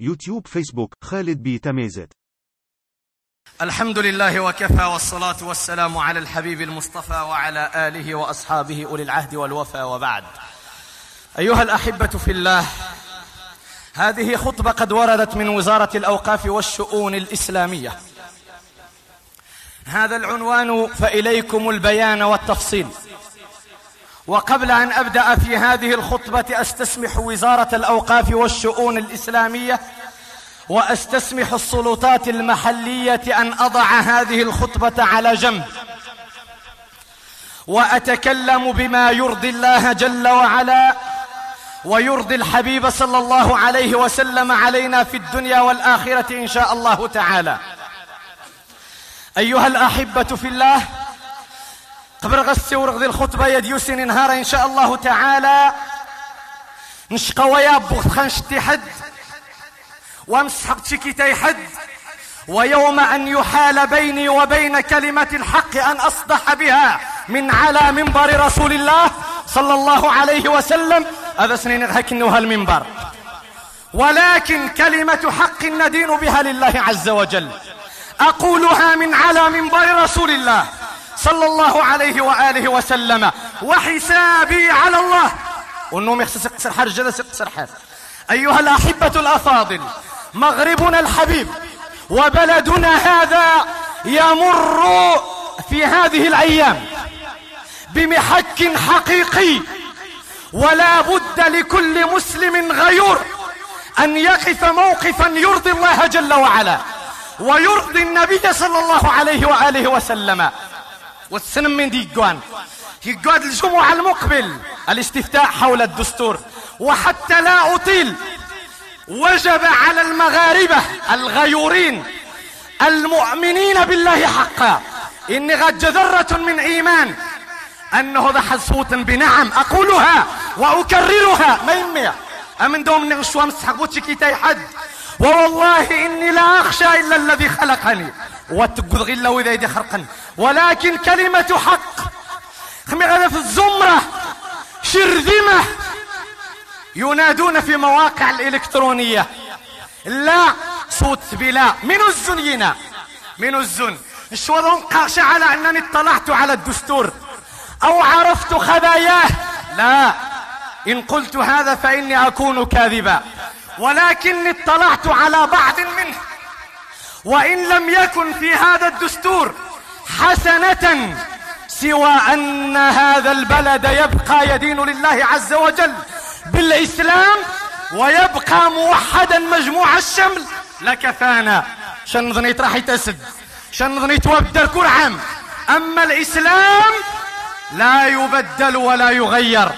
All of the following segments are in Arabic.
يوتيوب فيسبوك خالد بي تميزت. الحمد لله وكفى والصلاة والسلام على الحبيب المصطفى وعلى آله وأصحابه أولي العهد والوفا وبعد. أيها الأحبة في الله هذه خطبة قد وردت من وزارة الأوقاف والشؤون الإسلامية. هذا العنوان فإليكم البيان والتفصيل. وقبل أن أبدأ في هذه الخطبة أستسمح وزارة الأوقاف والشؤون الإسلامية وأستسمح السلطات المحلية أن أضع هذه الخطبة على جنب. وأتكلم بما يرضي الله جل وعلا ويرضي الحبيب صلى الله عليه وسلم علينا في الدنيا والآخرة إن شاء الله تعالى. أيها الأحبة في الله قبل غسي ورغذي الخطبة يديوسين نهار إن شاء الله تعالى نشقى ويا بغت خنشتي حد وامسحق شكيتي حد ويوم أن يحال بيني وبين كلمة الحق أن أصدح بها من على منبر رسول الله صلى الله عليه وسلم. هذا سنين هكنوها المنبر ولكن كلمة حق ندين بها لله عز وجل. أقولها من على منبر رسول الله. صلى الله عليه وآله وسلم. وحسابي على الله. والنوم يخصص يقصر حر جلس يقصر حر أيها الأحبة الأفاضل مغربنا الحبيب وبلدنا هذا يمر في هذه الأيام بمحك حقيقي. ولا بد لكل مسلم غيور أن يقف موقفا يرضي الله جل وعلا ويرضي النبي صلى الله عليه وآله وسلم. والسنم من دي جوان. يقعد الجمعة المقبل. الاستفتاء حول الدستور. وحتى لا أطيل وجب على المغاربة الغيورين المؤمنين بالله حقا. إني غد ذرة من إيمان أنه ذا صوت بنعم أقولها وأكررها. ما يمي؟ أمن دوم نغشوا مسحقوتي كي حد. ووالله إني لا أخشى إلا الذي خلقني. وتقض غلا وإذا يدي خرقا ولكن كلمة حق. خمي غدا في الزمرة. شرذمة. ينادون في مواقع الإلكترونية. لا صوت بلا. من الزنينا من الزن. الشوضون قاش على أنني اطلعت على الدستور. أو عرفت خباياه. لا. إن قلت هذا فإني أكون كاذبا. ولكني اطلعت على بعض منه. وإن لم يكن في هذا الدستور حسنة سوى أن هذا البلد يبقى يدين لله عز وجل بالإسلام ويبقى موحدا مجموع الشمل. لكفانا شن ظنيت راح يتسد شن ظنيت وابدل كل عام أما الإسلام لا يبدل ولا يغير.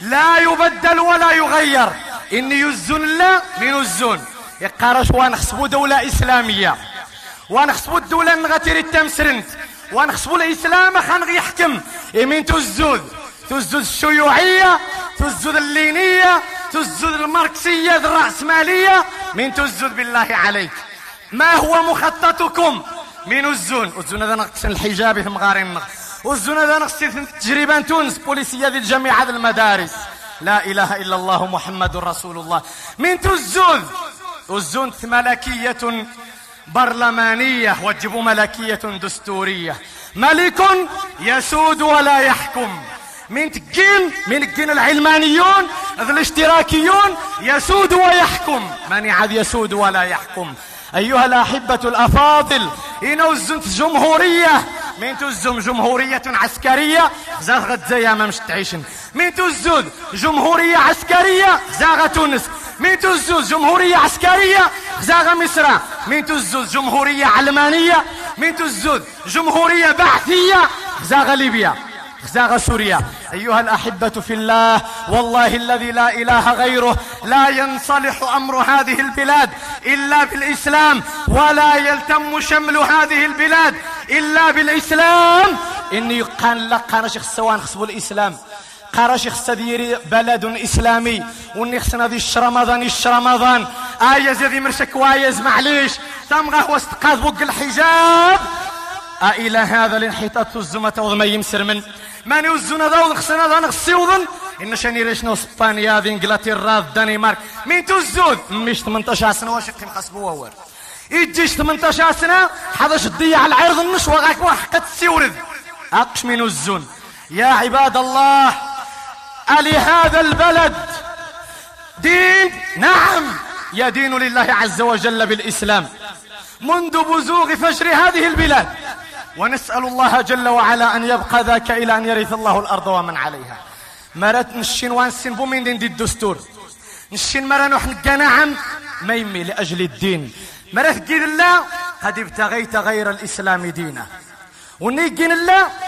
لا يبدل ولا يغير. إني يزن لا من الزن. يقارش ونخصبوا دولة إسلامية. ونخصبوا الدولة نغتير التمسرنت. ونخصبوا الإسلام خان يحكم يمين تزود. تزود الشيوعية. تزود اللينية. تزود الماركسية الرأسمالية. من تزود بالله عليك. ما هو مخططكم؟ من الزون الزون هذا نقص الحجاب في مغارين والزون هذا نقص تجربة تونس. بوليسية في جميع المدارس. لا إله إلا الله محمد رسول الله. من تزود. الزنت ملكية برلمانية وجبوا ملكية دستورية. ملك يسود ولا يحكم. من تقين من تقين العلمانيون الاشتراكيون يسود ويحكم. من عاد يسود ولا يحكم؟ أيها الأحبة الأفاضل إنه الزنت جمهورية من تزم جمهورية عسكرية زاغت زي ما مش تعيشن. من تزود جمهورية عسكرية زاغ تونس. من تزوز جمهورية عسكرية زاغ مصر. من تزوز جمهورية علمانية من تزوز جمهورية بعثية زاغ ليبيا زاغ سوريا. أيها الأحبة في الله والله الذي لا إله غيره لا ينصلح أمر هذه البلاد إلا بالإسلام ولا يلتم شمل هذه البلاد إلا بالإسلام. إني قال لك أنا شيخ السوان خصبوا الإسلام. قراش خصها ديري بلد إسلامي وني خصنا دي رمضان آية زي مرشك وايز معليش. تم غهوة استقاذ بوق الحجاب. أإلى هذا الانحطاط الزمة وضما يمسر من. من يوزون ذا خصنا ذا نغسي وظن إن شاني ريشنو اسبانيا ذي انجلترا الدنمارك مين تزود؟ مش 18 سنة واش يقيم خاصبو وور يجيش 18 سنة حدا شدية على العرض النش وغاك واحد تسيورد أقش من الزون يا عباد الله ألي هذا البلد. دين؟ نعم. يدين لله عز وجل بالإسلام. منذ بزوغ فجر هذه البلاد. ونسأل الله جل وعلا أن يبقى ذاك إلى أن يرث الله الأرض ومن عليها. مرات نشين وانسين بومين دين دي الدستور. نشين مرة نوح نعم. ما يمي لأجل الدين. مرات قيل الله قد ابتغيت غير الإسلام دينا. ونيجين الله.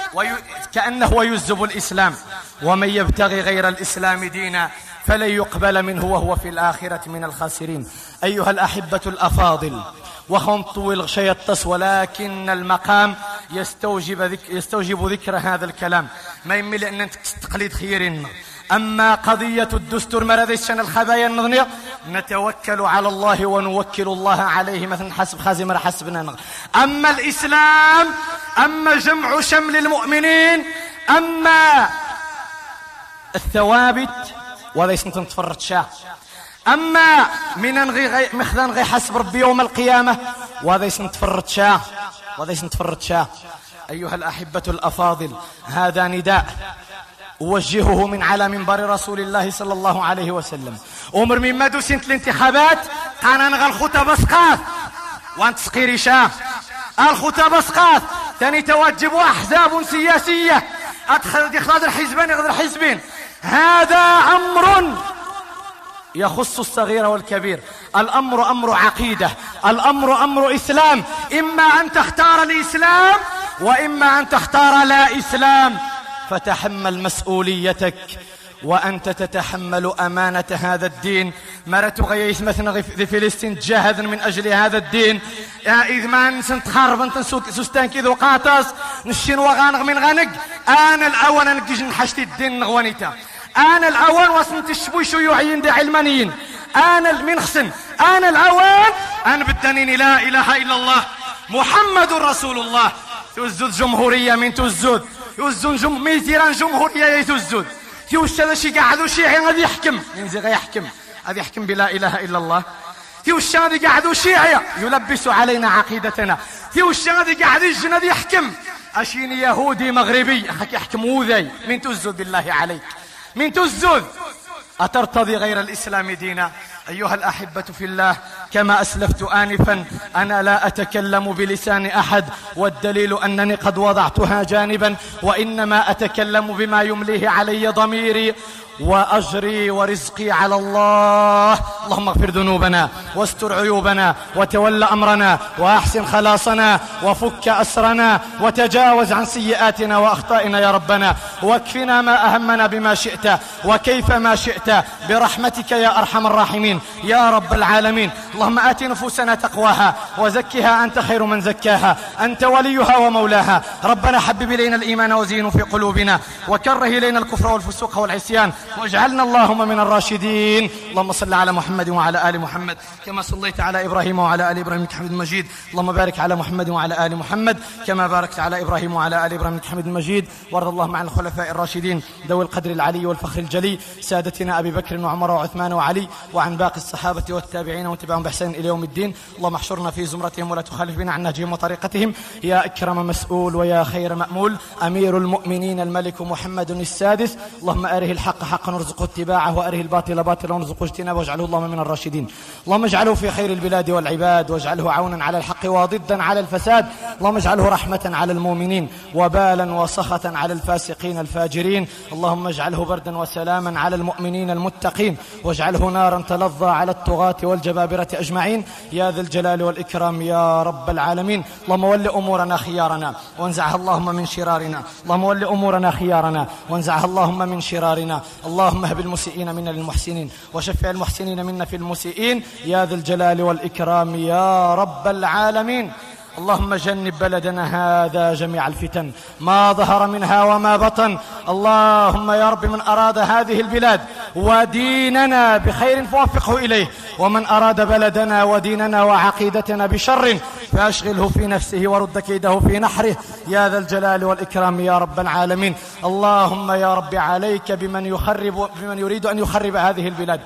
كأنه ويزب الإسلام. ومن يبتغي غير الإسلام دينا فلن يقبل منه وهو في الآخرة من الخاسرين. أيها الأحبة الأفاضل وهم طويل غشي الطس ولكن المقام يستوجب, ذك يستوجب ذكر هذا الكلام. ما يمي لأن تقليد خيرين أما قضية الدستور مراديشان الخبايا النظنية نتوكل على الله ونوكل الله عليه مثلا حسب خازم حسبنا أما الإسلام أما جمع شمل المؤمنين أما الثوابت وهذا يسمى تفرط شاة. أما من غي غي مخذان غي حسب ربي يوم القيامة وهذا يسمى تفرط شاة. وهذا يسمى تفرط شاة. أيها الأحبة الأفاضل هذا نداء أوجهه من على منبر رسول الله صلى الله عليه وسلم. أمر مما دوسنت الانتخابات كان أنا الخطب سقاط وأنت سقيري شاة. الخطب سقاط ثاني توجب أحزاب سياسية. أدخل إخراج الحزبين يغدر الحزبين هذا أمر يخص الصغير والكبير. الأمر أمر عقيدة. الأمر أمر إسلام. إما أن تختار الإسلام وإما أن تختار لا إسلام. فتحمل مسؤوليتك. وأنت تتحمل أمانة هذا الدين. مرت غيث مثلا في فلسطين جاهد من أجل هذا الدين. يا إذ ما نسنت خرب أنت سستان كذو قاطس نشين وغانغ من غنق. أنا الأول نقج نحشت الدين نغوانيتا. أنا الأول وسنت الشبوي يعين دي علمانيين أنا من خسن. أنا الأول أنا بالدنين لا إله إلا الله محمد رسول الله. تزود جمهورية من تزود يوزون جم ميتيران جمهورية يتزود تيوش هذا شي قاعدو شيعي غادي يحكم. ينزي يحكم. غادي يحكم بلا إله إلا الله. تيوش غادي قاعدو شيعي. يلبس علينا عقيدتنا. تيوش غادي قاعد يجن يحكم. أشيني يهودي مغربي. أخك يحكم وذي. من تزود بالله عليك. من تزود. أترتضي غير الإسلام دينا. أيها الأحبة في الله. كما أسلفت آنفا أنا لا أتكلم بلسان أحد والدليل أنني قد وضعتها جانبا وإنما أتكلم بما يمليه علي ضميري. وأجري ورزقي على الله. اللهم اغفر ذنوبنا واستر عيوبنا وتول أمرنا وأحسن خلاصنا وفك أسرنا وتجاوز عن سيئاتنا وأخطائنا يا ربنا. واكفنا ما أهمنا بما شئت وكيف ما شئت. برحمتك يا أرحم الراحمين يا رب العالمين. اللهم آت نفوسنا تقواها وزكها أنت خير من زكاها. أنت وليها ومولاها. ربنا حبب إلينا الإيمان وزينه في قلوبنا وكره إلينا الكفر والفسوق والعصيان. واجعلنا اللهم من الراشدين. اللهم صل على محمد وعلى آل محمد. كما صليت على إبراهيم وعلى آل إبراهيم حميد مجيد. اللهم بارك على محمد وعلى آل محمد. كما باركت على إبراهيم وعلى آل إبراهيم حميد مجيد. وارض اللهم عن الخلفاء الراشدين. ذوي القدر العلي والفخر الجلي. سادتنا أبي بكر وعمر وعثمان وعلي. وعن باقي الصحابة والتابعين وتبعهم بإحسان إلى يوم الدين. اللهم احشرنا في زمرتهم ولا تخالف بنا عن نهجهم وطريقتهم. يا أكرم مسؤول ويا خير مأمول. أمير المؤمنين الملك محمد السادس. اللهم أره الحق حقا وارزقه اتباعه وأره الباطل باطلا وارزقه اجتنابه. واجعله اللهم من الراشدين. اللهم اجعله في خير البلاد والعباد واجعله عونا على الحق وضدا على الفساد. اللهم اجعله رحمة على المؤمنين وبالا وسخة على الفاسقين الفاجرين. اللهم اجعله بردا وسلاما على المؤمنين المتقين. واجعله نارا تلظى على الطغاة والجبابرة أجمعين. يا ذا الجلال والإكرام يا رب العالمين. اللهم ول أمورنا خيارنا وانزعها اللهم من شرارنا. اللهم ول أمورنا خيارنا وانزعها اللهم من شرارنا. اللهم اهب المسيئين منا للمحسنين وشفع المحسنين منا في المسيئين يا ذا الجلال والإكرام يا رب العالمين. اللهم جنب بلدنا هذا جميع الفتن ما ظهر منها وما بطن. اللهم يا رب من أراد هذه البلاد وديننا بخير فوفقه إليه ومن أراد بلدنا وديننا وعقيدتنا بشر فأشغله في نفسه ورد كيده في نحره. يا ذا الجلال والإكرام يا رب العالمين. اللهم يا رب عليك بمن يخرب بمن يريد أن يخرب هذه البلاد.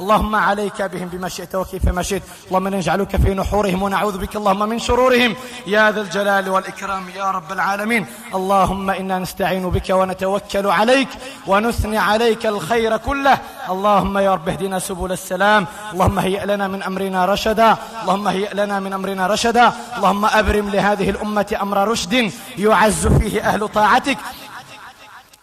اللهم عليك بهم بما شئت وكيف ما شئت. اللهم نجعلك في نحورهم ونعوذ بك. اللهم من شرورهم. يا ذا الجلال والإكرام يا رب العالمين. اللهم إنا نستعين بك ونتوكل عليك ونثني عليك الخير كله. اللهم يا رب اهدنا سبل السلام. اللهم هيئ لنا من أمرنا رشدا. اللهم هيئ لنا من أمرنا رشدا. اللهم أبرم لهذه الأمة أمر رشد يعز فيه أهل طاعتك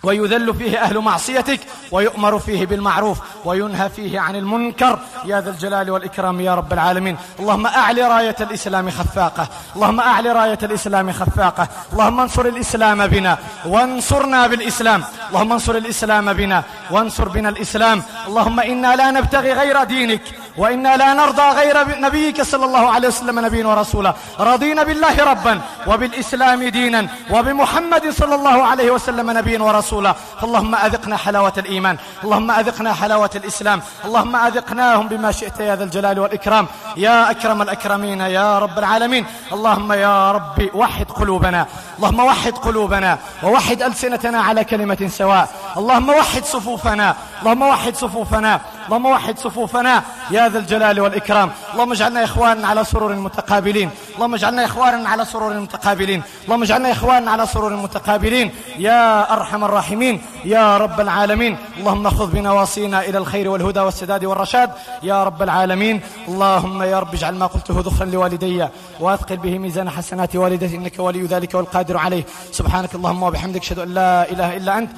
ويذل فيه أهل معصيتك ويؤمر فيه بالمعروف وينهى فيه عن المنكر. يا ذا الجلال والإكرام يا رب العالمين. اللهم أعلي راية الإسلام خفاقة. اللهم أعلي راية الإسلام خفاقة. اللهم انصر الإسلام بنا. وانصرنا بالإسلام. اللهم انصر الإسلام بنا. وانصر بنا الإسلام. اللهم إنا لا نبتغي غير دينك. وإنا لا نرضى غير نبيك صلى الله عليه وسلم نبيا ورسولا. رضينا بالله ربا وبالإسلام دينا وبمحمد صلى الله عليه وسلم نبيا ورسولا. فاللهم أذقنا حلاوة الإيمان اللهم أذقنا حلاوة الإسلام اللهم أذقناهم بما شئت يا ذا الجلال والإكرام. يا أكرم الأكرمين يا رب العالمين. اللهم يا رب وحد قلوبنا اللهم وحد قلوبنا ووحد ألسنتنا على كلمة سواء. اللهم وحد صفوفنا. اللهم وحد صفوفنا. اللهم وحد صفوفنا. يا ذا الجلال والإكرام. اللهم اجعلنا إخوانا على سرور متقابلين. اللهم اجعلنا إخوانا على سرور متقابلين. اللهم اجعلنا إخوانا على سرور متقابلين. يا أرحم الراحمين. يا رب العالمين. اللهم خذ بنواصينا إلى الخير والهدى والسداد والرشاد. يا رب العالمين. اللهم يا رب اجعل ما قلته ذخرا لوالدي وأثقل به ميزان حسنات والدتي إنك ولي ذلك والقادر عليه. سبحانك اللهم وبحمدك أشهد أن لا إله إلا أنت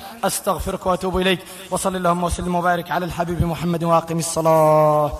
أستغفرك وأتوب إليك. وصل اللهم وسلم وبارك على الحبيب محمد وأقم الصلاة.